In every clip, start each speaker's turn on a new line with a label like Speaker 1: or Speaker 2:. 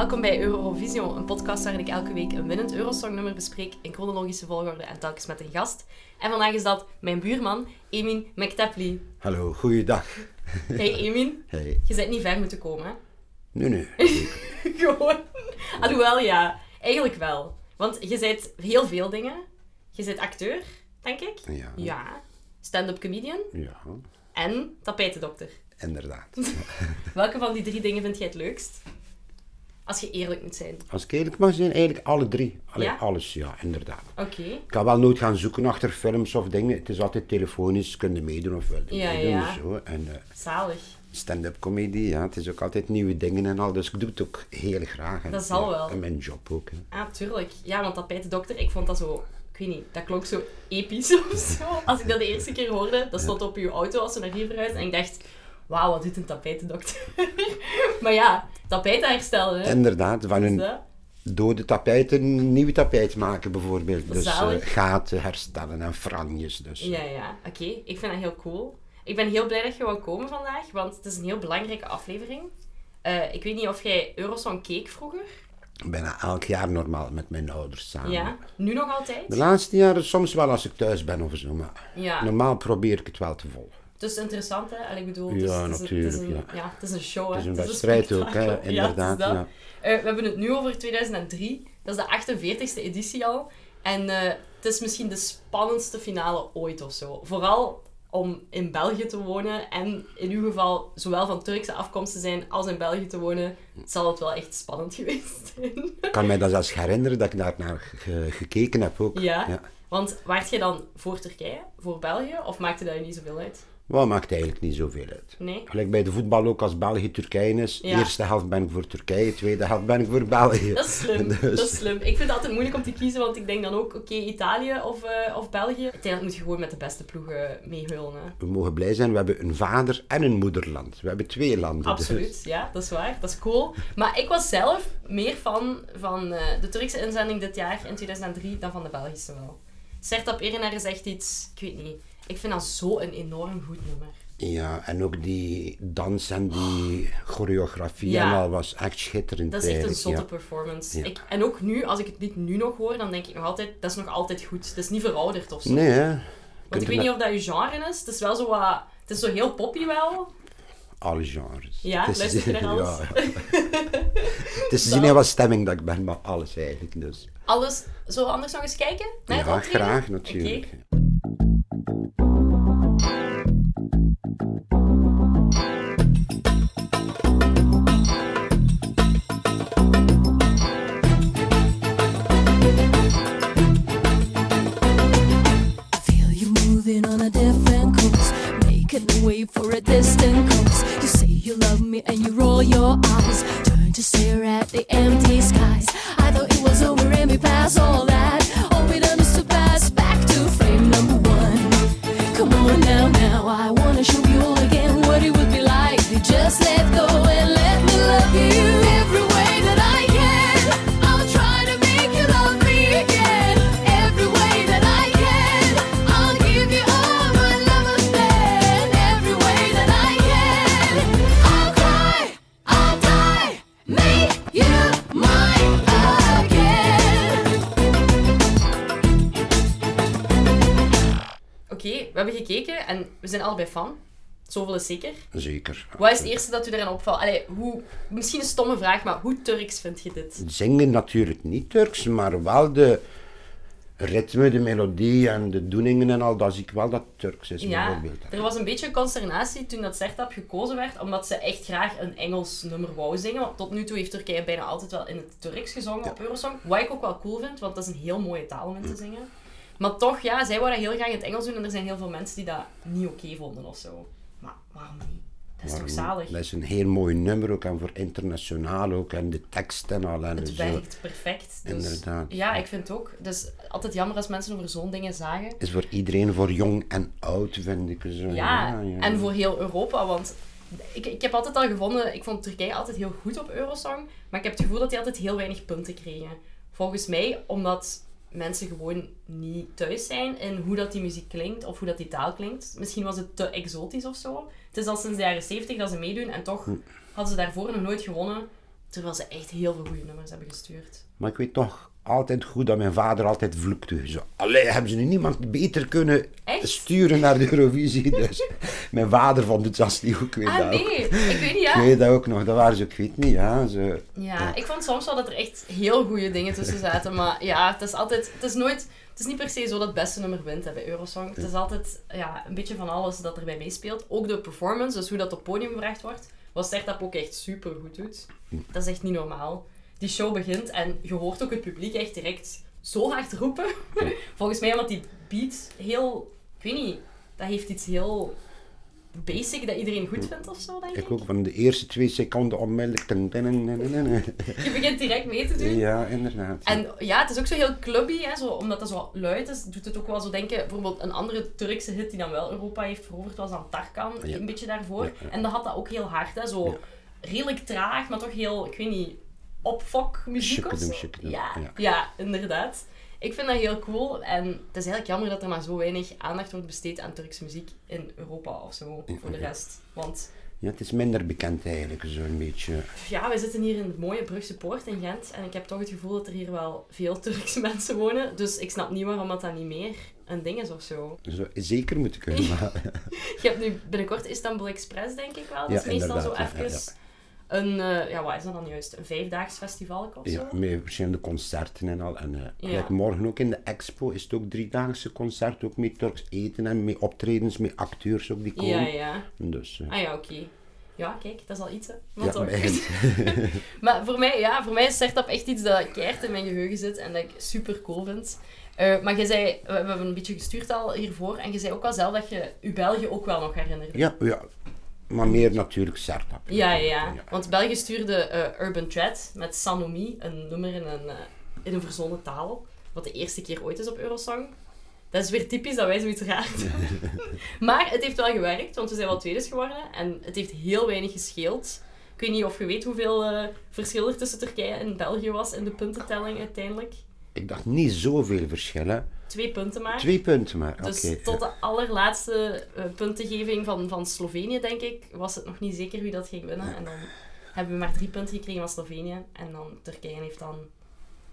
Speaker 1: Welkom bij Eurovisio, een podcast waarin ik elke week een winnend Eurosongnummer bespreek in chronologische volgorde en telkens met een gast. En vandaag is dat mijn buurman, Emin McTapley.
Speaker 2: Hallo, goeiedag.
Speaker 1: Hey Emin,
Speaker 2: Hey.
Speaker 1: je bent niet ver moeten komen, hè?
Speaker 2: Nee, nee.
Speaker 1: Gewoon. Alhoewel, ja. Eigenlijk wel. Want je bent heel veel dingen. Je bent acteur, denk ik.
Speaker 2: Ja.
Speaker 1: Ja. Stand-up comedian.
Speaker 2: Ja,
Speaker 1: En tapijtendokter.
Speaker 2: inderdaad.
Speaker 1: Welke van die drie dingen vind jij het leukst? Als je eerlijk moet zijn.
Speaker 2: Als ik eerlijk mag zijn, eigenlijk alle drie. Allee,
Speaker 1: Ja?
Speaker 2: alles, ja, inderdaad.
Speaker 1: Oké.
Speaker 2: Ik ga wel nooit gaan zoeken achter films of dingen. Het is altijd telefonisch, kun je meedoen of wel
Speaker 1: Ja,
Speaker 2: meedoen.
Speaker 1: ja.
Speaker 2: Zo. En eh,
Speaker 1: Zalig.
Speaker 2: stand-up comedy, ja, het is ook altijd nieuwe dingen en al. Dus ik doe het ook heel graag. En,
Speaker 1: Dat zal
Speaker 2: ja,
Speaker 1: wel.
Speaker 2: En mijn job ook. Hè.
Speaker 1: Ah, tuurlijk. Ja, want tapijtendokter, ik vond dat zo... Ik weet niet, dat klonk zo episch of zo. Als ik dat de eerste keer hoorde, dat stond op uw auto als we naar hier verhuisden. En ik dacht, wauw, wat doet een tapijtendokter? maar ja, tapijten herstellen, hè.
Speaker 2: Inderdaad, van
Speaker 1: Dus
Speaker 2: een
Speaker 1: dat-
Speaker 2: dode tapijt een nieuwe tapijt maken bijvoorbeeld. Dus eh, gaten herstellen en franjes. Dus.
Speaker 1: Ja, ja. Oké, ik vind dat heel cool. Ik ben heel blij dat je wou komen vandaag, want het is een heel belangrijke aflevering. Eh, ik weet niet of jij Eurosong keek vroeger.
Speaker 2: Bijna elk jaar normaal met mijn ouders samen.
Speaker 1: Ja. Nu nog altijd?
Speaker 2: De laatste jaren soms wel als ik thuis ben of zo, maar
Speaker 1: Ja.
Speaker 2: normaal probeer ik het wel te volgen.
Speaker 1: Het is interessant, hè? Ik bedoel,
Speaker 2: Ja,
Speaker 1: het is, het is een- het is
Speaker 2: natuurlijk,
Speaker 1: een, ja. het is een show, hè?
Speaker 2: Het is een wedstrijd ook, hè.
Speaker 1: Ja,
Speaker 2: inderdaad. Ja,
Speaker 1: Eh, we hebben het nu over 2003. Dat is de 48e editie al. En eh, het is misschien de spannendste finale ooit of zo. Vooral om in België te wonen en in uw geval zowel van Turkse afkomst te zijn als in België te wonen, zal het wel echt spannend geweest zijn.
Speaker 2: Ik kan mij dat zelfs herinneren dat ik daar naar ge- gekeken heb ook.
Speaker 1: ja. Want waart je dan voor Turkije, voor België, of maakte dat je niet zoveel uit?
Speaker 2: Wat maakt eigenlijk niet zoveel uit.
Speaker 1: Nee?
Speaker 2: Gelijk bij de voetbal ook als België-Turkije is.
Speaker 1: Ja.
Speaker 2: Eerste helft ben ik voor Turkije, tweede helft ben ik voor België.
Speaker 1: Dat is slim.
Speaker 2: Dus-
Speaker 1: Dat is slim. Ik vind het altijd moeilijk om te kiezen, want ik denk dan ook, oké, Italië of, eh, of België. Uiteindelijk moet je gewoon met de beste ploegen meehullen.
Speaker 2: We mogen blij zijn, we hebben een vader en een moederland. We hebben twee landen. dus.
Speaker 1: Absoluut, ja, dat is waar. Dat is cool. Maar ik was zelf meer fan van eh, de Turkse inzending dit jaar in 2003 dan van de Belgische wel. Sertab Erener is echt iets, ik weet niet. Ik vind dat zo een enorm goed nummer.
Speaker 2: Ja, en ook die dans en die choreografie
Speaker 1: Ja.
Speaker 2: en al was echt schitterend.
Speaker 1: Dat is echt een zotte
Speaker 2: ja.
Speaker 1: performance.
Speaker 2: Ja.
Speaker 1: Ik, en ook nu, als ik het lied nu nog hoor, dan denk ik nog altijd, dat is nog altijd goed. Het is niet verouderd of zo.
Speaker 2: Nee, hè.
Speaker 1: Want
Speaker 2: Kunt
Speaker 1: ik weet niet of dat je genre is. Het is wel zo wat... Het is zo heel poppy wel.
Speaker 2: Alle genres.
Speaker 1: Ja,
Speaker 2: Het is-
Speaker 1: luister je naar alles?
Speaker 2: Ja, ja. Het is zien in wat stemming dat ik ben, maar alles eigenlijk. Dus.
Speaker 1: Alles... Zullen we anders nog eens kijken? Naar
Speaker 2: Ja, graag natuurlijk.
Speaker 1: Zijn allebei fan. Zoveel is zeker.
Speaker 2: Zeker.
Speaker 1: Wat is het eerste dat u daarin opvalt? Allee, hoe, misschien een stomme vraag, maar hoe Turks vind je dit?
Speaker 2: Zingen natuurlijk niet Turks, maar wel de ritme, de melodie en de doeningen en al, dat zie ik wel dat Turks is
Speaker 1: Ja,
Speaker 2: bijvoorbeeld.
Speaker 1: er was een beetje consternatie toen dat Sertab gekozen werd, omdat ze echt graag een Engels nummer wou zingen. Want tot nu toe heeft Turkije bijna altijd wel in het Turks gezongen op Eurosong. Wat ik ook wel cool vind, want dat is een heel mooie taal om in te zingen. Maar toch, ja, zij dat heel graag in het Engels doen en er zijn heel veel mensen die dat niet oké vonden of zo. Maar waarom niet? Dat is toch zalig?
Speaker 2: Dat is een heel mooi nummer ook en voor internationaal ook en de tekst en al. En
Speaker 1: Het
Speaker 2: zo.
Speaker 1: werkt perfect. Dus,
Speaker 2: Inderdaad.
Speaker 1: Ja, ik vind het ook. Dus altijd jammer als mensen over zo'n dingen zagen.
Speaker 2: Is voor iedereen, voor jong en oud, vind ik. Zo.
Speaker 1: Ja, en voor heel Europa, want ik, ik heb altijd al gevonden, ik vond Turkije altijd heel goed op Eurosong, maar ik heb het gevoel dat die altijd heel weinig punten kregen. Volgens mij omdat mensen gewoon niet thuis zijn in hoe dat die muziek klinkt of hoe dat die taal klinkt. Misschien was het te exotisch of zo. Het is al sinds de jaren 70 dat ze meedoen en toch hadden ze daarvoor nog nooit gewonnen Terwijl ze echt heel veel goede nummers hebben gestuurd.
Speaker 2: Maar ik weet toch altijd goed dat mijn vader altijd vloekte. Zo, allee, hebben ze nu niemand beter kunnen
Speaker 1: Echt?
Speaker 2: sturen naar de Eurovisie? Dus mijn vader vond het zelfs niet goed. Ik weet
Speaker 1: Ah,
Speaker 2: dat ook.
Speaker 1: nee. Ik weet niet,
Speaker 2: Ik
Speaker 1: ja.
Speaker 2: weet dat ook nog. Dat waren ze, ik weet niet, ja. Ze,
Speaker 1: Ja, ik vond soms wel dat er echt heel goede dingen tussen zaten. Maar ja, het is altijd... Het is nooit... Het is niet per se zo dat het beste nummer wint hè, bij Eurosong. Het is altijd ja, een beetje van alles dat erbij meespeelt. Ook de performance, dus hoe dat op podium gebracht wordt. Wat Sertap ook echt super goed doet. Dat is echt niet normaal. Die show begint en je hoort ook het publiek echt direct zo hard roepen. Volgens mij omdat die beat heel... Ik weet niet, dat heeft iets heel basic dat iedereen goed vindt of zo, denk ik.
Speaker 2: ik ook van de eerste twee seconden onmiddellijk.
Speaker 1: Je begint direct mee te doen.
Speaker 2: Ja, inderdaad.
Speaker 1: En ja, het is ook zo heel clubby, hè, zo, omdat dat zo luid is, doet het ook wel zo denken... Bijvoorbeeld een andere Turkse hit die dan wel Europa heeft veroverd, was dan Tarkan,
Speaker 2: Ja.
Speaker 1: een beetje daarvoor.
Speaker 2: Ja, ja.
Speaker 1: En dat had dat ook heel hard, hè, zo redelijk traag, maar toch heel, ik weet niet, opfok muziek of zo. ja.
Speaker 2: ja.
Speaker 1: inderdaad. Ik vind dat heel cool en het is eigenlijk jammer dat er maar zo weinig aandacht wordt besteed aan Turkse muziek in Europa of zo, voor de rest. Want
Speaker 2: Ja, het is minder bekend eigenlijk, zo'n beetje.
Speaker 1: ja, we zitten hier in het mooie Brugse Poort in Gent. En ik heb toch het gevoel dat er hier wel veel Turkse mensen wonen. Dus ik snap niet waarom dat dan niet meer een ding is of zo.
Speaker 2: Zo, zeker moeten kunnen, maar...
Speaker 1: Je hebt nu binnenkort Istanbul Express, denk ik wel. Dat
Speaker 2: Ja,
Speaker 1: is meestal zo even
Speaker 2: ja,
Speaker 1: een... eh, ja, wat is dat dan juist? Een vijfdaags festival of zo?
Speaker 2: Ja, met verschillende concerten en al. En eh,
Speaker 1: Ja.
Speaker 2: morgen ook in de expo is het ook driedaagse concert, ook met Turks eten en met optredens, met acteurs ook die komen.
Speaker 1: ja. ja.
Speaker 2: Dus, eh,
Speaker 1: Ah ja, oké. Ja, kijk, dat is al iets, hè. Maar
Speaker 2: ja,
Speaker 1: toch.
Speaker 2: maar-
Speaker 1: Maar voor mij, ja, voor mij is Sertap echt iets dat keihard in mijn geheugen zit en dat ik super cool vind. Maar je zei, we hebben een beetje gestuurd al hiervoor, en je zei ook al zelf dat je je België ook wel nog herinnerde.
Speaker 2: ja, ja, maar meer natuurlijk Sertap.
Speaker 1: Ja, ja, ja. Want België stuurde eh, Urban Thread met Sanomi, een nummer in een, eh, in een verzonnen taal. Wat de eerste keer ooit is op Eurosong. Dat is weer typisch dat wij zoiets raar doen. maar het heeft wel gewerkt, want we zijn wel tweede geworden. En het heeft heel weinig gescheeld. Ik weet niet of je weet hoeveel eh, verschil er tussen Turkije en België was in de puntentelling uiteindelijk.
Speaker 2: Ik dacht niet zoveel verschillen.
Speaker 1: Twee punten maar.
Speaker 2: Twee punten maar.
Speaker 1: Dus tot de allerlaatste eh, puntengeving van, van Slovenië, denk ik, was het nog niet zeker wie dat ging winnen. En dan hebben we maar drie punten gekregen van Slovenië. En dan Turkije heeft dan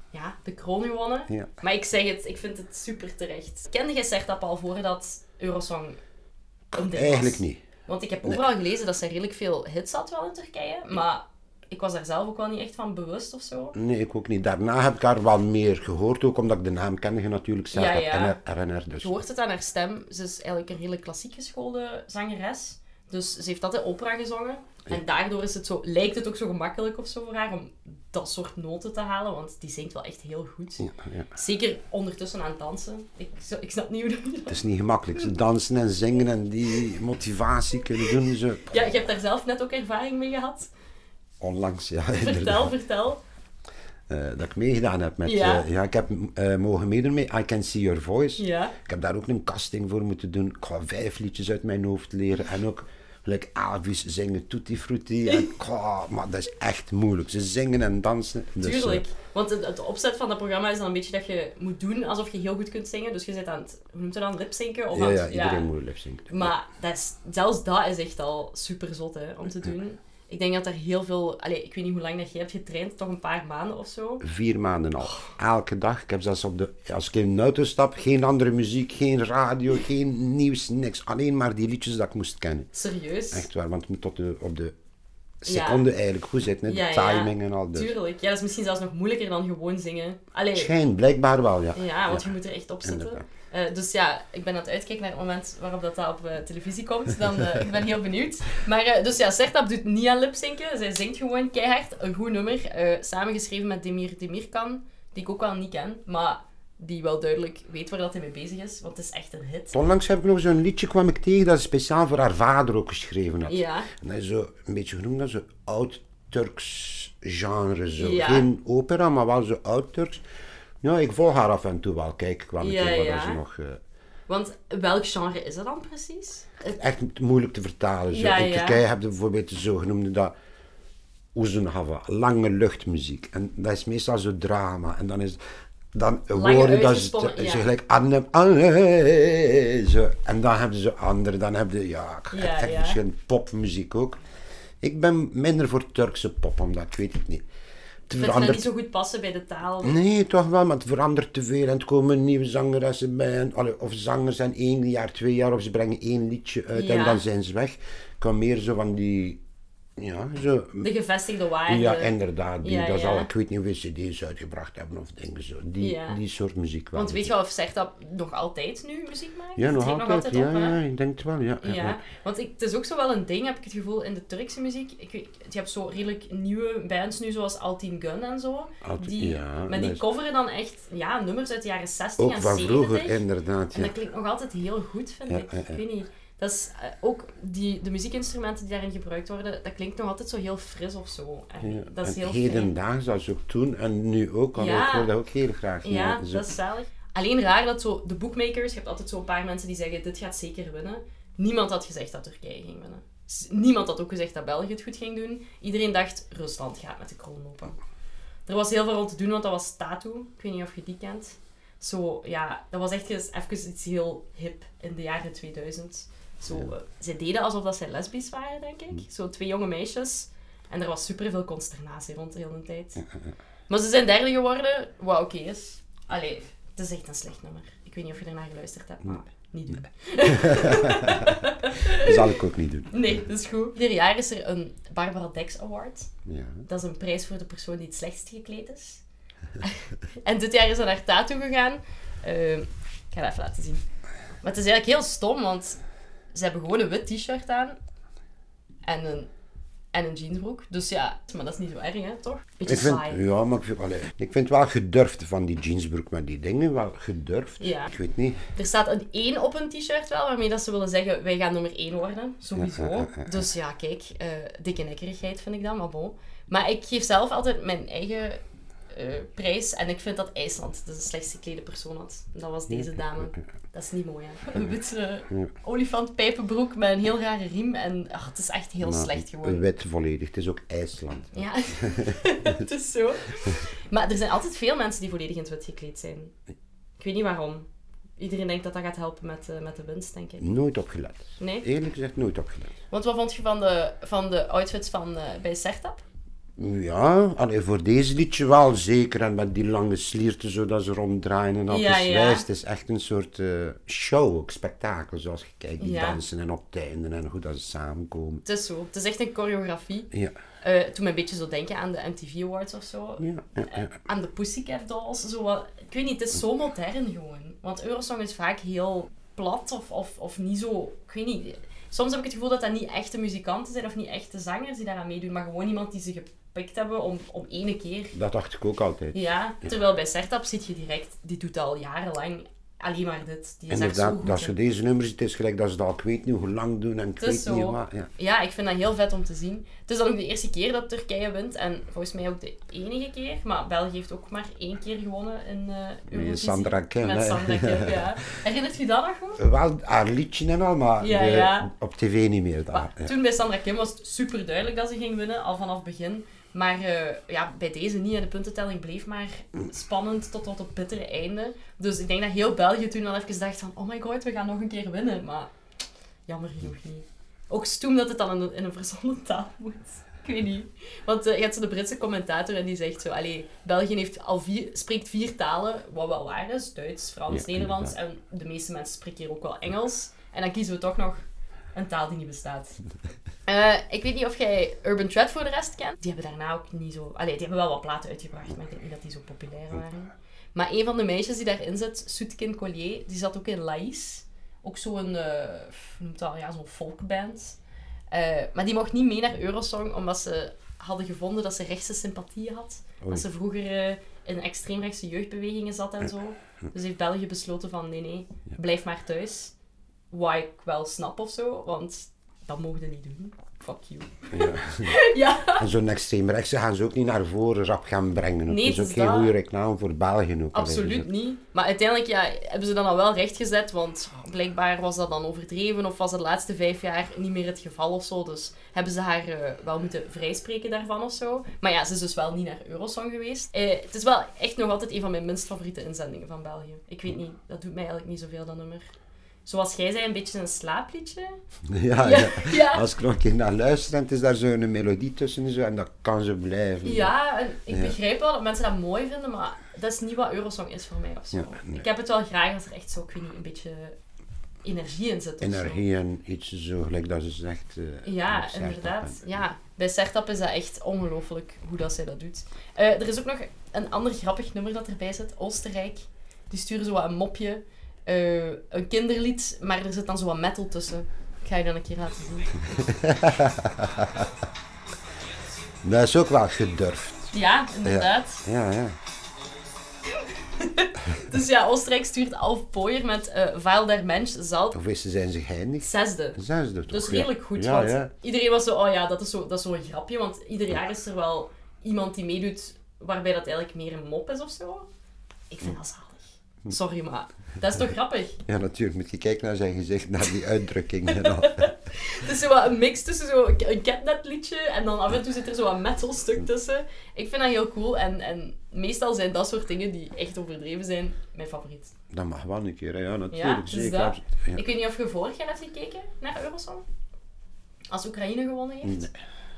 Speaker 1: ja, de kroon gewonnen.
Speaker 2: Ja.
Speaker 1: Maar ik zeg het, ik vind het super terecht. Kende jij Sertap al voordat Eurosong een ding was?
Speaker 2: Eigenlijk niet.
Speaker 1: Want ik heb overal gelezen dat ze redelijk veel hits had wel in Turkije. Maar ik was daar zelf ook wel niet echt van bewust of zo.
Speaker 2: Nee, ik ook niet. Daarna heb ik haar wel meer gehoord, ook omdat ik de naam kende je natuurlijk zelf
Speaker 1: Ja, ja.
Speaker 2: Dus.
Speaker 1: Je hoort het aan haar stem. Ze is eigenlijk een hele klassiek geschoolde zangeres. Dus ze heeft altijd opera gezongen. En daardoor is het zo, lijkt het ook zo gemakkelijk of zo voor haar om dat soort noten te halen. Want die zingt wel echt heel goed.
Speaker 2: Ja, ja.
Speaker 1: Zeker ondertussen aan het dansen. Ik, ik snap niet hoe dat...
Speaker 2: Het is niet gemakkelijk. Ze dansen en zingen en die motivatie kunnen doen. Ze...
Speaker 1: Ja, je hebt daar zelf net ook ervaring mee gehad.
Speaker 2: Onlangs, ja,
Speaker 1: Vertel,
Speaker 2: inderdaad.
Speaker 1: vertel.
Speaker 2: Eh, dat ik meegedaan heb met...
Speaker 1: Ja.
Speaker 2: eh, ja, ik heb eh, mogen meedoen met I Can See Your Voice.
Speaker 1: Ja.
Speaker 2: Ik heb daar ook een casting voor moeten doen. Ik ga vijf liedjes uit mijn hoofd leren. En ook like Elvis zingen, Tutti Frutti. En, maar dat is echt moeilijk. Ze zingen en dansen. Dus,
Speaker 1: Tuurlijk. Want het, het opzet van dat programma is dan een beetje dat je moet doen alsof je heel goed kunt zingen. Dus je zit aan het, hoe noemt het dan, lipzinken? Of
Speaker 2: ja,
Speaker 1: aan
Speaker 2: ja, iedereen moet lipzinken.
Speaker 1: Maar dat is, zelfs dat is echt al super zot hè, om te doen. Ik denk dat er heel veel... Allee, ik weet niet hoe lang dat jij hebt getraind, toch een paar maanden of zo.
Speaker 2: Vier maanden al. Elke dag. Ik heb zelfs op de, als ik in een auto stap, geen andere muziek, geen radio, geen nieuws, niks. Alleen maar die liedjes dat ik moest kennen.
Speaker 1: Serieus.
Speaker 2: Echt waar, want het moet tot de, op de seconde eigenlijk goed zitten. hè, De
Speaker 1: Ja, ja.
Speaker 2: timing en al. Dus.
Speaker 1: Tuurlijk. Ja, dat is misschien zelfs nog moeilijker dan gewoon zingen. Allee,
Speaker 2: Schijnt, blijkbaar wel, ja.
Speaker 1: ja, want je moet er echt op zitten.
Speaker 2: Inderdaad.
Speaker 1: Eh, dus ja, ik ben aan het uitkijken naar het moment waarop dat, dat op eh, televisie komt. Dan, eh, ik ben heel benieuwd. Maar dus ja, Sertap doet niet aan lipzinken. Zij zingt gewoon keihard. Een goed nummer. samengeschreven met Demir Demirkan. Die ik ook wel niet ken. Maar die wel duidelijk weet waar dat hij mee bezig is. Want het is echt een hit.
Speaker 2: Onlangs heb ik nog zo'n liedje kwam ik tegen dat ze speciaal voor haar vader ook geschreven had.
Speaker 1: Ja.
Speaker 2: En dat is zo een beetje genoemd als zo oud-Turks genre. Zo.
Speaker 1: Ja.
Speaker 2: Geen opera, maar wel zo oud-Turks. Ja, ik volg haar af en toe wel. Kijk, ik wel een
Speaker 1: Ja,
Speaker 2: keer wat
Speaker 1: ja.
Speaker 2: ze nog... eh,
Speaker 1: Want welk genre is dat dan precies?
Speaker 2: Echt moeilijk te vertalen. Zo.
Speaker 1: Ja,
Speaker 2: in. Turkije heb je bijvoorbeeld de zogenoemde dat Uzunhava, lange luchtmuziek. En dat is meestal zo drama. En dan is dan woorden dat ze,
Speaker 1: uitgesponnen, ja.
Speaker 2: ze gelijk Anne, zo. En dan hebben ze andere, dan hebben ze ja,
Speaker 1: Ja,
Speaker 2: echt
Speaker 1: ja.
Speaker 2: verschillende popmuziek ook. Ik ben minder voor Turkse pop, omdat ik weet het niet. Het
Speaker 1: dat niet zo goed passen bij de taal.
Speaker 2: Nee, toch wel, maar het verandert te veel en het komen nieuwe zangeressen bij. En, allee, of zangers zijn één jaar, twee jaar, of ze brengen één liedje uit en dan zijn ze weg. Ik kan meer zo van die, ja, zo...
Speaker 1: De gevestigde waarde.
Speaker 2: Ja, inderdaad. Die,
Speaker 1: Ja,
Speaker 2: dat
Speaker 1: ja.
Speaker 2: al, ik weet niet hoeveel cd's uitgebracht hebben of dingen zo. Die,
Speaker 1: Ja.
Speaker 2: die soort muziek wel.
Speaker 1: Want weet je wel of zegt dat nog altijd nu muziek maakt?
Speaker 2: Ja, nog altijd. ja,
Speaker 1: op, hè?
Speaker 2: ja, ik denk het wel. Ja, ja,
Speaker 1: Ja,
Speaker 2: ja.
Speaker 1: want ik, het is ook zo wel een ding, heb ik het gevoel, in de Turkse muziek. Ik je hebt zo redelijk nieuwe bands nu, zoals Altin Gun en zo. Die,
Speaker 2: ja,
Speaker 1: maar die coveren dan echt ja, nummers uit de jaren 60
Speaker 2: Ook
Speaker 1: en
Speaker 2: van
Speaker 1: 70.
Speaker 2: vroeger, inderdaad.
Speaker 1: En
Speaker 2: Ja.
Speaker 1: dat klinkt nog altijd heel goed, vind
Speaker 2: Ja,
Speaker 1: ik.
Speaker 2: ja, ja.
Speaker 1: Ik weet niet. Dat is eh, ook die, de muziekinstrumenten die daarin gebruikt worden, dat klinkt nog altijd zo heel fris of zo. En
Speaker 2: Ja,
Speaker 1: Dat is heel
Speaker 2: hedendaags, als ook toen en nu ook, al
Speaker 1: Ja.
Speaker 2: ik wil dat ook heel graag.
Speaker 1: Ja,
Speaker 2: zo.
Speaker 1: dat is zalig. Alleen raar dat zo de bookmakers, je hebt altijd zo'n paar mensen die zeggen dit gaat zeker winnen. Niemand had gezegd dat Turkije ging winnen. Niemand had ook gezegd dat België het goed ging doen. Iedereen dacht Rusland gaat met de kroon lopen. Er was heel veel rond te doen, want dat was Tattoo. Ik weet niet of je die kent. Zo, ja, dat was echt eens even iets heel hip in de jaren 2000. Zo, eh, zij deden alsof dat zij lesbisch waren, denk ik. Zo twee jonge meisjes. En er was superveel consternatie rond de hele tijd. Maar ze zijn derde geworden, wat oké is. Allee, het is echt een slecht nummer. Ik weet niet of je ernaar geluisterd hebt, maar niet doen.
Speaker 2: Dat zal ik ook niet doen.
Speaker 1: Nee, dat is goed. Ieder jaar is er een Barbara Dex Award.
Speaker 2: Ja.
Speaker 1: Dat is een prijs voor de persoon die het slechtst gekleed is. en dit jaar is ze naar Tattoo gegaan. Eh, ik ga dat even laten zien. Maar het is eigenlijk heel stom, want ze hebben gewoon een wit t-shirt aan. En een, en een jeansbroek. Dus ja, maar dat is niet zo erg, hè, toch? Beetje
Speaker 2: Ik vind,
Speaker 1: saai.
Speaker 2: ja, maar ik vind, allee, ik vind wel gedurfd van die jeansbroek met die dingen, wel gedurfd.
Speaker 1: Ja.
Speaker 2: Ik weet niet.
Speaker 1: Er staat een 1 op een t-shirt wel, waarmee dat ze willen zeggen, wij gaan nummer 1 worden. Sowieso.
Speaker 2: Ja, ja, ja, ja.
Speaker 1: Dus ja, kijk, eh, dikke nekkerigheid vind ik dan, maar bon. Maar ik geef zelf altijd mijn eigen eh, prijs. En ik vind dat IJsland de slechtst geklede persoon had. Dat was deze dame. Dat is niet mooi, hè. Een witte olifantpijpenbroek met een heel rare riem. En ach, het is echt heel
Speaker 2: Maar
Speaker 1: slecht geworden.
Speaker 2: Wit volledig. Het is ook IJsland.
Speaker 1: Ja, het is zo. Maar er zijn altijd veel mensen die volledig in het wit gekleed zijn. Ik weet niet waarom. Iedereen denkt dat dat gaat helpen met, eh, met de winst, denk ik.
Speaker 2: Nooit opgelet.
Speaker 1: Nee?
Speaker 2: Eerlijk gezegd, nooit opgelet.
Speaker 1: Want wat vond je van de, van de outfits van, eh, bij Sertap?
Speaker 2: Ja, allee, voor deze liedje wel zeker. En met die lange slierten zodat ze ronddraaien en alles
Speaker 1: Ja.
Speaker 2: Het is echt een soort eh, show, ook spektakel. Zoals je kijkt, die
Speaker 1: Ja.
Speaker 2: dansen en optijden en hoe dat ze samenkomen.
Speaker 1: Het is zo. Het is echt een choreografie.
Speaker 2: Ja,
Speaker 1: Eh toen me een beetje zo denken aan de MTV Awards of zo.
Speaker 2: ja, ja.
Speaker 1: Aan de Pussycat Dolls. Zo wat, ik weet niet, het is zo modern gewoon. Want Eurosong is vaak heel plat of, of, of niet zo... Ik weet niet. Soms heb ik het gevoel dat dat niet echte muzikanten zijn of niet echte zangers die daaraan meedoen. Maar gewoon iemand die ze gepikt hebben om, om ene keer
Speaker 2: Dat dacht ik ook altijd.
Speaker 1: Ja, terwijl bij Sertap zit je direct, die doet al jarenlang alleen maar dit. Die is zo
Speaker 2: Inderdaad,
Speaker 1: goed.
Speaker 2: je
Speaker 1: in.
Speaker 2: deze nummer ziet, is gelijk dat ze dat al ik weet niet hoe lang doen en ik weet niet
Speaker 1: zo.
Speaker 2: wat. Ja.
Speaker 1: Ja, ik vind dat heel vet om te zien. Het is dan ook de eerste keer dat Turkije wint en volgens mij ook de enige keer. Maar België heeft ook maar één keer gewonnen in eh Eurovisie.
Speaker 2: Sandra Kim,
Speaker 1: Met. Sandra Kim, ja. Herinnert je dat nog goed?
Speaker 2: Wel haar liedje en al, maar
Speaker 1: Ja,
Speaker 2: de-
Speaker 1: ja.
Speaker 2: op tv niet meer. Daar.
Speaker 1: Maar. Toen bij Sandra Kim was het super duidelijk dat ze ging winnen, al vanaf het begin. Maar eh, ja, bij deze niet. En de puntentelling bleef maar spannend tot tot het bittere einde. Dus ik denk dat heel België toen al even dacht van... Oh my god, we gaan nog een keer winnen. Maar jammer genoeg niet. Ook stoem dat het dan in een, in een verzonnen taal moet. Ik weet niet. Want eh, je hebt zo de Britse commentator en die zegt zo... Allee, België heeft al vier, spreekt vier talen, wat wel waar is. Duits, Frans,
Speaker 2: Ja,
Speaker 1: Nederlands. En de meeste mensen spreken hier ook wel Engels. En dan kiezen we toch nog een taal die niet bestaat. Eh, ik weet niet of jij Urban Thread voor de rest kent. Die hebben daarna ook niet zo... Allee, die hebben wel wat platen uitgebracht, maar ik denk niet dat die zo populair waren. Maar een van de meisjes die daarin zit, Soetkin Collier, die zat ook in Laïs. Ook zo'n, eh hoe noemt dat, ja, zo'n folkband. Eh, maar die mocht niet mee naar Eurosong, omdat ze hadden gevonden dat ze rechtse sympathie had.
Speaker 2: Oei.
Speaker 1: Dat ze vroeger eh, in extreemrechtse jeugdbewegingen zat en zo. Dus heeft België besloten van, nee, nee, blijf maar thuis. Wat ik wel snap of zo, want dat mogen ze niet doen. Fuck you.
Speaker 2: Ja.
Speaker 1: ja,
Speaker 2: En zo'n extreemrechtse gaan ze ook niet naar voren rap gaan brengen.
Speaker 1: Nee,
Speaker 2: dat is ook geen goede reclame voor België ook.
Speaker 1: Absoluut
Speaker 2: dus
Speaker 1: niet. Maar uiteindelijk ja, hebben ze dan al wel rechtgezet, want blijkbaar was dat dan overdreven of was het de laatste vijf jaar niet meer het geval of zo. Dus hebben ze haar eh, wel moeten vrijspreken daarvan of zo. Maar ja, ze is dus wel niet naar Eurosong geweest. Eh, het is wel echt nog altijd een van mijn minst favoriete inzendingen van België. Ik weet niet, dat doet mij eigenlijk niet zoveel, dat nummer. Zoals jij zei, een beetje een slaapliedje.
Speaker 2: Ja,
Speaker 1: Ja.
Speaker 2: Als ik nog een keer naar luister, dan is daar zo'n melodie tussen en zo, en dat kan zo blijven.
Speaker 1: Ja, en ik
Speaker 2: Ja.
Speaker 1: begrijp wel dat mensen dat mooi vinden, maar dat is niet wat Eurosong is voor mij of zo.
Speaker 2: Ja, nee.
Speaker 1: Ik heb het wel graag als er echt zo, ik weet niet, een beetje energie in zit. zo.
Speaker 2: Energie en iets zo, gelijk dat ze zegt. eh,
Speaker 1: Ja, inderdaad.
Speaker 2: en-
Speaker 1: Ja, bij Sertap is dat echt ongelooflijk hoe dat zij dat doet. Eh, er is ook nog een ander grappig nummer dat erbij zit. Oostenrijk. Die sturen zo wat een mopje. Eh, een kinderlied, maar er zit dan zo wat metal tussen. Ik ga je dan een keer laten zien.
Speaker 2: Dat is ook wel gedurfd.
Speaker 1: Ja, inderdaad.
Speaker 2: Ja, ja.
Speaker 1: Dus ja, Oostenrijk stuurt Alf Pooier met eh Vaal der Mensch Zalt
Speaker 2: Of is ze zijn ze geëindigd?
Speaker 1: zesde.
Speaker 2: Zesde toch?
Speaker 1: Dus redelijk goed,
Speaker 2: Ja,
Speaker 1: want
Speaker 2: ja.
Speaker 1: iedereen was zo, oh ja, dat is zo, dat is zo een grapje, want ieder jaar is er wel iemand die meedoet waarbij dat eigenlijk meer een mop is of zo. Ik vind dat zalig. Sorry, maar dat is toch grappig?
Speaker 2: Ja, natuurlijk. Moet je kijken naar zijn gezicht, naar die uitdrukking en al.
Speaker 1: Het is zo wat een mix tussen zo een catnetliedje en dan af en toe zit er zo een metal stuk tussen. Ik vind dat heel cool en, en meestal zijn dat soort dingen die echt overdreven zijn mijn favoriet.
Speaker 2: Dat mag wel een keer, hè. ja, natuurlijk.
Speaker 1: dus
Speaker 2: zeker.
Speaker 1: dat.
Speaker 2: Ja.
Speaker 1: Ik weet niet of je vorig jaar hebt gekeken naar Eurosong. Als Oekraïne gewonnen heeft.
Speaker 2: Nee.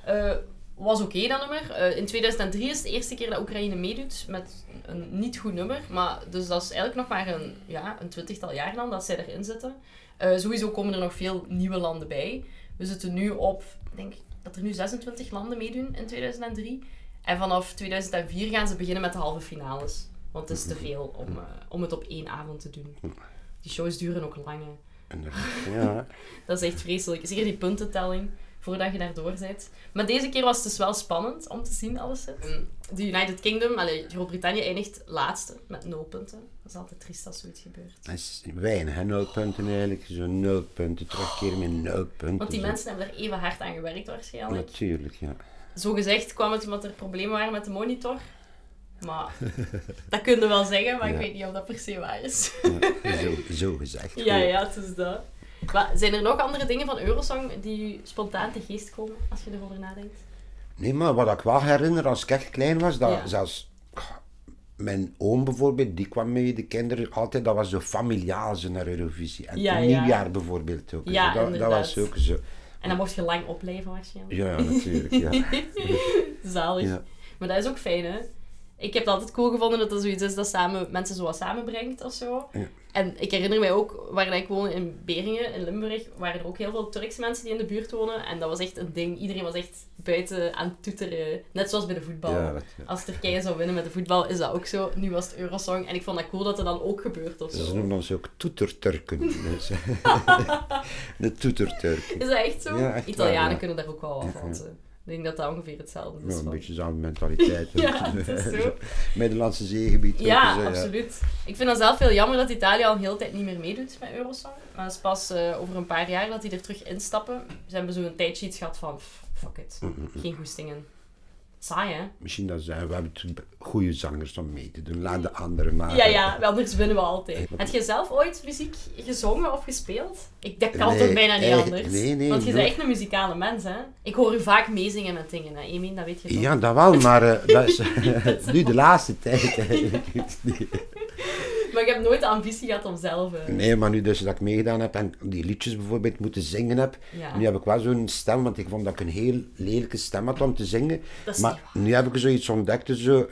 Speaker 1: Eh, was oké, dat nummer. Eh, in 2003 is het de eerste keer dat Oekraïne meedoet met een niet goed nummer. Maar, dus dat is eigenlijk nog maar een, ja, een twintigtal jaar dan dat zij erin zitten. Eh, sowieso komen er nog veel nieuwe landen bij. We zitten nu op, ik denk dat er nu 26 landen meedoen in 2003. En vanaf 2004 gaan ze beginnen met de halve finales. Want het is te veel om, eh, om het op één avond te doen. Die shows duren ook lang. hè.
Speaker 2: Ja,
Speaker 1: Dat is echt vreselijk. Zeker die puntentelling, voordat je daardoor bent. Maar deze keer was het dus wel spannend om te zien, alles. De United Kingdom, Groot-Brittannië eindigt laatste met nul punten. Dat is altijd triest als zoiets gebeurt.
Speaker 2: dat is weinig, hè. Nul punten eigenlijk. Zo'n nul punten, terugkeren met nul punten.
Speaker 1: Want die
Speaker 2: Zo.
Speaker 1: mensen hebben er even hard aan gewerkt waarschijnlijk.
Speaker 2: Natuurlijk, ja.
Speaker 1: Zo gezegd kwam het omdat er problemen waren met de monitor. Maar dat kun je wel zeggen, maar ik weet niet of dat per se waar is.
Speaker 2: Ja, zo, zo gezegd.
Speaker 1: Ja, ja, het is dat. Maar zijn er nog andere dingen van Eurosong die je spontaan te geest komen als je erover nadenkt?
Speaker 2: Nee, maar wat ik wel herinner als ik echt klein was, dat
Speaker 1: Ja.
Speaker 2: zelfs mijn oom bijvoorbeeld, die kwam mee, de kinderen, altijd, dat was zo familiaal zo naar Eurovisie. En
Speaker 1: Ja,
Speaker 2: nieuwjaar bijvoorbeeld ook.
Speaker 1: Ja,
Speaker 2: dat, dat was ook zo.
Speaker 1: En dan mocht je lang opblijven waarschijnlijk.
Speaker 2: Ja, ja, natuurlijk. Ja.
Speaker 1: Zalig. Maar dat is ook fijn, hè? Ik heb het altijd cool gevonden dat dat zoiets is dat samen, mensen zo wat samenbrengt of zo.
Speaker 2: Ja.
Speaker 1: En ik herinner mij ook, waar ik woonde in Beringen, in Limburg, waren er ook heel veel Turkse mensen die in de buurt wonen. En dat was echt een ding. Iedereen was echt buiten aan het toeteren. Net zoals bij de voetbal.
Speaker 2: Ja, dat- ja.
Speaker 1: Als Turkije zou winnen met de voetbal, is dat ook zo. Nu was het Eurosong. En ik vond dat cool dat dat dan ook gebeurt of
Speaker 2: Ze noemen ons ook toeterturken. Dus, de toeterturken.
Speaker 1: Is dat echt zo?
Speaker 2: Echt
Speaker 1: Italianen
Speaker 2: waar,
Speaker 1: kunnen daar ook wel wat van.
Speaker 2: Ja.
Speaker 1: Ik denk dat dat ongeveer hetzelfde is.
Speaker 2: Ja, een
Speaker 1: van-
Speaker 2: beetje dezelfde mentaliteit.
Speaker 1: Ja, zo.
Speaker 2: Middellandse zeegebied.
Speaker 1: Ja,
Speaker 2: dus,
Speaker 1: absoluut. Ik vind dat zelf veel jammer dat Italië al een hele tijd niet meer meedoet met Eurosong. Maar het is pas eh, over een paar jaar dat die er terug instappen. Ze hebben zo een tijdje iets gehad van, "Pff, fuck it,
Speaker 2: Mm,
Speaker 1: geen goestingen. Saai, hè?
Speaker 2: Misschien dat ze, we hebben goede zangers om mee te doen. Laat de anderen maar.
Speaker 1: Ja, ja, wel, anders winnen we altijd. Heb je zelf ooit muziek gezongen of gespeeld? Ik, dat kan
Speaker 2: Nee,
Speaker 1: toch bijna niet anders?
Speaker 2: nee, nee,
Speaker 1: Want je bent echt een muzikale mens, hè? Ik hoor u vaak meezingen met dingen, hè? Emin, dat weet je toch?
Speaker 2: Ja, dat wel, maar eh, dat is nu de laatste tijd.
Speaker 1: Maar ik heb nooit de ambitie gehad om zelf... eh,
Speaker 2: Nee, maar nu dus dat ik meegedaan heb en die liedjes bijvoorbeeld moeten zingen heb,
Speaker 1: Ja.
Speaker 2: nu heb ik wel zo'n stem, want ik vond dat ik een heel lelijke stem had om te zingen. Maar nu heb ik zoiets ontdekt, dus zo,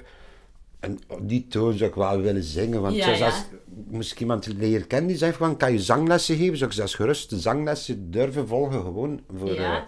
Speaker 2: en op die toon zou ik wel willen zingen. Want
Speaker 1: Ja,
Speaker 2: als, moest ik iemand leren kennen die zegt van, kan je zanglessen geven? Zou ik zelfs gerust de zanglessen durven volgen, gewoon voor
Speaker 1: Ja.
Speaker 2: eh,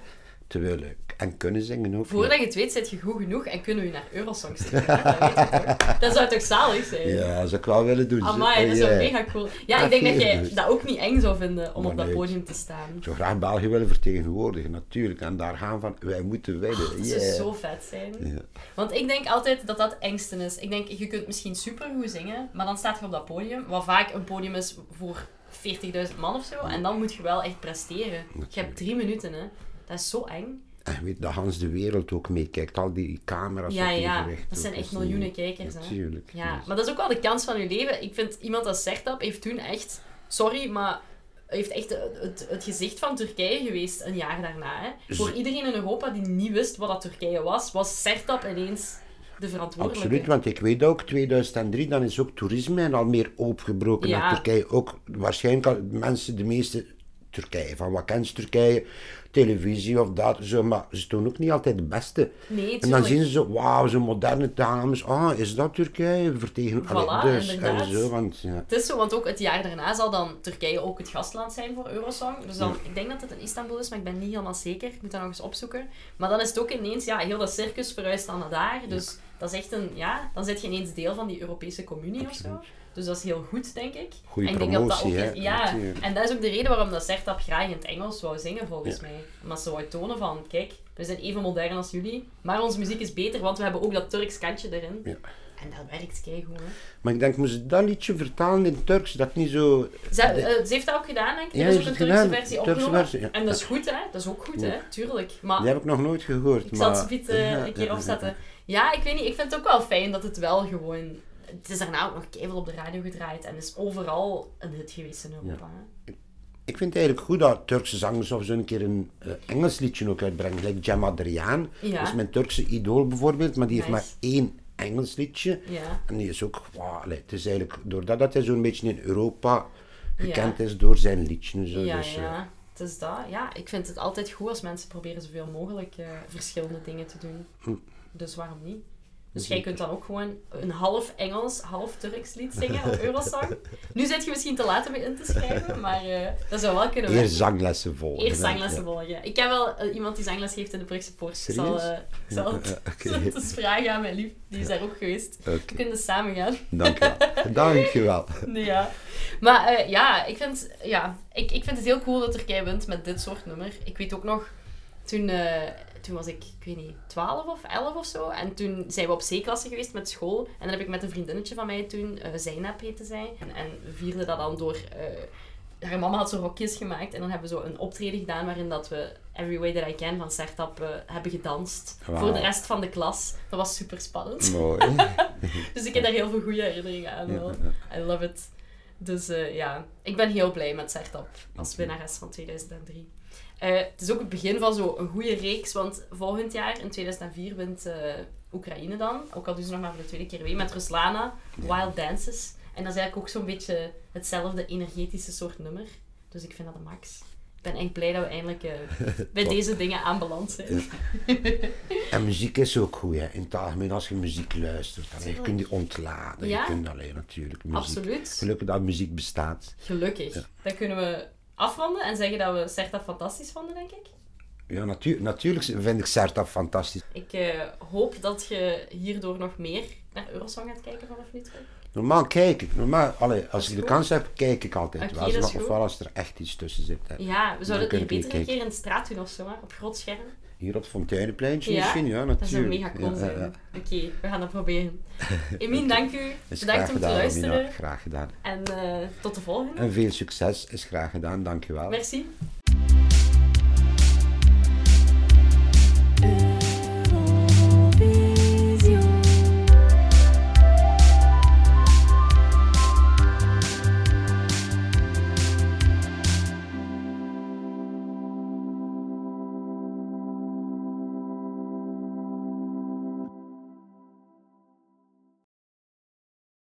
Speaker 2: te willen en kunnen zingen ook.
Speaker 1: Voordat je het weet, zit je goed genoeg en kunnen we naar Eurosong hè? Dat, dat zou toch zalig zijn?
Speaker 2: Ja, dat zou ik wel willen doen.
Speaker 1: Amai, dat is wel mega cool. Ja, ik denk dat jij dat ook niet eng zou vinden om
Speaker 2: Maar
Speaker 1: op dat
Speaker 2: nee.
Speaker 1: podium te staan.
Speaker 2: Ik zou graag België willen vertegenwoordigen, natuurlijk. En daar gaan van, wij moeten winnen.
Speaker 1: Dat zou
Speaker 2: Yeah.
Speaker 1: zo vet zijn.
Speaker 2: Ja.
Speaker 1: Want ik denk altijd dat dat engsten is. Ik denk, je kunt misschien supergoed zingen, maar dan staat je op dat podium, wat vaak een podium is voor 40.000 man of zo, en dan moet je wel echt presteren. Je hebt drie minuten, hè. Dat is zo eng.
Speaker 2: En weet dat Hans de wereld ook meekijkt, al die camera's
Speaker 1: Ja, ja. Dat zijn echt miljoenen kijkers, hè.
Speaker 2: Natuurlijk.
Speaker 1: Ja,
Speaker 2: Dus-
Speaker 1: maar dat is ook wel de kans van je leven. Ik vind iemand als Sertab heeft toen echt, sorry, maar heeft echt het, het, gezicht van Turkije geweest een jaar daarna. Hè. Voor iedereen in Europa die niet wist wat dat Turkije was, was Sertab ineens de verantwoordelijke.
Speaker 2: Absoluut, want ik weet ook, 2003, dan is ook toerisme en al meer opgebroken
Speaker 1: Ja.
Speaker 2: naar Turkije. Ook waarschijnlijk al mensen, de meeste Turkije, van wat kent Turkije, televisie of dat, zo, maar ze doen ook niet altijd het beste.
Speaker 1: Nee,
Speaker 2: en dan zien ze zo, wauw, zo'n moderne dames, ah, is dat Turkije? Vertegen,
Speaker 1: Voilà,
Speaker 2: Allee, dus,
Speaker 1: inderdaad.
Speaker 2: en zo, want ja.
Speaker 1: Het is zo, want ook het jaar daarna zal dan Turkije ook het gastland zijn voor Eurosong. Dus dan, ik denk dat het in Istanbul is, maar ik ben niet helemaal zeker. Ik moet dat nog eens opzoeken. Maar dan is het ook ineens, ja, heel dat circus verhuist dan naar daar. Dus dat is echt een, ja, dan zit je ineens deel van die Europese communie of zo. Dus dat is heel goed, denk ik.
Speaker 2: Goeie
Speaker 1: en ik denk dat dat ook,
Speaker 2: hè,
Speaker 1: Ja,
Speaker 2: natuurlijk.
Speaker 1: en dat is ook de reden waarom dat Sertab graag in het Engels wou zingen, volgens mij. Omdat ze wou tonen van, kijk, we zijn even modern als jullie, maar onze muziek is beter, want we hebben ook dat Turks kantje erin.
Speaker 2: Ja.
Speaker 1: En dat werkt keigoed, hè.
Speaker 2: Maar ik denk, moest ze dat liedje vertalen in Turks, dat niet zo...
Speaker 1: Ze, eh, ze heeft dat ook gedaan, denk ik.
Speaker 2: Ja,
Speaker 1: er is ook een Turkse
Speaker 2: gedaan.
Speaker 1: versie
Speaker 2: Turkse
Speaker 1: opgenomen.
Speaker 2: versie, ja.
Speaker 1: En dat is goed, hè? Dat is ook goed, hè? Tuurlijk. Maar
Speaker 2: Die heb ik nog nooit gehoord,
Speaker 1: ik
Speaker 2: maar...
Speaker 1: zal het eh, een keer opzetten. Ja, ik weet niet. Ik vind het ook wel fijn dat het wel gewoon... Het is daarna ook nog keihard op de radio gedraaid. En is overal een hit geweest in Europa.
Speaker 2: Ik vind het eigenlijk goed dat Turkse zangers of zo een keer een eh, Engels liedje ook uitbrengen. Like Cem Adriaan,
Speaker 1: Ja.
Speaker 2: dat is mijn Turkse idool bijvoorbeeld, maar die heeft maar één Engels liedje.
Speaker 1: Ja.
Speaker 2: En die is ook, wow, allee, het is eigenlijk, doordat dat hij zo'n beetje in Europa gekend
Speaker 1: Ja.
Speaker 2: is door zijn liedje. Zo,
Speaker 1: Ja,
Speaker 2: dus, eh,
Speaker 1: ja. Het is dat. Ja, ik vind het altijd goed als mensen proberen zoveel mogelijk eh, verschillende dingen te doen.
Speaker 2: Hm.
Speaker 1: Dus waarom niet? Dus jij kunt dan ook gewoon een half Engels, half Turks lied zingen op Eurosong. Nu zit je misschien te laat om je in te schrijven, maar eh, dat zou wel kunnen
Speaker 2: Eerst zanglessen volgen.
Speaker 1: Eerst zanglessen volgen. Ik heb wel eh, iemand die zangles geeft in de Brugse Poort. Ik zal, eh, zal het,
Speaker 2: Ja,
Speaker 1: eens vragen aan mijn lief. Die is daar ook geweest.
Speaker 2: Ja,
Speaker 1: We kunnen samen gaan.
Speaker 2: dankjewel. Dankjewel.
Speaker 1: Nee, ja. Maar ja, ik vind, ja ik, ik vind het heel cool dat Turkije wint met dit soort nummer. Ik weet ook nog, toen, toen was ik, ik weet niet, 12 of 11 of zo. En toen zijn we op C-klasse geweest met school. En dan heb ik met een vriendinnetje van mij toen, eh Zainab heette zij. En, en we vierden dat dan door... eh, haar mama had zo rokjes gemaakt en dan hebben we zo een optreden gedaan waarin dat we Every Way That I Can van Sertab eh, hebben gedanst. Voor de rest van de klas. Dat was super spannend.
Speaker 2: Mooi.
Speaker 1: Dus ik heb daar heel veel goede herinneringen aan wel. I love it. Dus eh, ja, ik ben heel blij met Sertab als winnares van 2003. Eh, het is ook het begin van zo'n goede reeks, want volgend jaar, in 2004, wint eh, Oekraïne dan. Ook al doen ze nog maar voor de tweede keer mee, met Ruslana, Wild Dances. En dat is eigenlijk ook zo'n beetje hetzelfde energetische soort nummer. Dus ik vind dat de max. Ik ben echt blij dat we eindelijk eh, bij deze dingen aanbeland zijn.
Speaker 2: En muziek is ook goed, hè. in het algemeen als je muziek luistert. Dan kunt je ontladen.
Speaker 1: Ja.
Speaker 2: Je kunt alleen natuurlijk muziek.
Speaker 1: Absoluut.
Speaker 2: Gelukkig dat muziek bestaat.
Speaker 1: Gelukkig. Dan kunnen we afronden en zeggen dat we Sertab fantastisch vonden, denk ik.
Speaker 2: Ja, natuur, natuurlijk vind ik Sertab fantastisch.
Speaker 1: Ik eh, hoop dat je hierdoor nog meer naar Eurosong gaat kijken vanaf nu toe.
Speaker 2: Normaal kijk ik. Normaal, allee, als ik de kans heb, kijk ik altijd
Speaker 1: Oké,
Speaker 2: wel. ofwel als er echt iets tussen zit. Hè.
Speaker 1: Ja, we zouden het beter een keer in de straat doen of zo, hè? op groot scherm.
Speaker 2: Hier op het Fonteinenpleintje
Speaker 1: Ja,
Speaker 2: misschien, ja, natuurlijk.
Speaker 1: Dat zou mega cool zijn.
Speaker 2: ja, ja.
Speaker 1: Oké, we gaan dat proberen. Emin, dank u.
Speaker 2: Is
Speaker 1: Bedankt om te luisteren.
Speaker 2: Graag gedaan.
Speaker 1: En eh, tot de volgende.
Speaker 2: En veel succes is graag gedaan, dankjewel.
Speaker 1: Merci.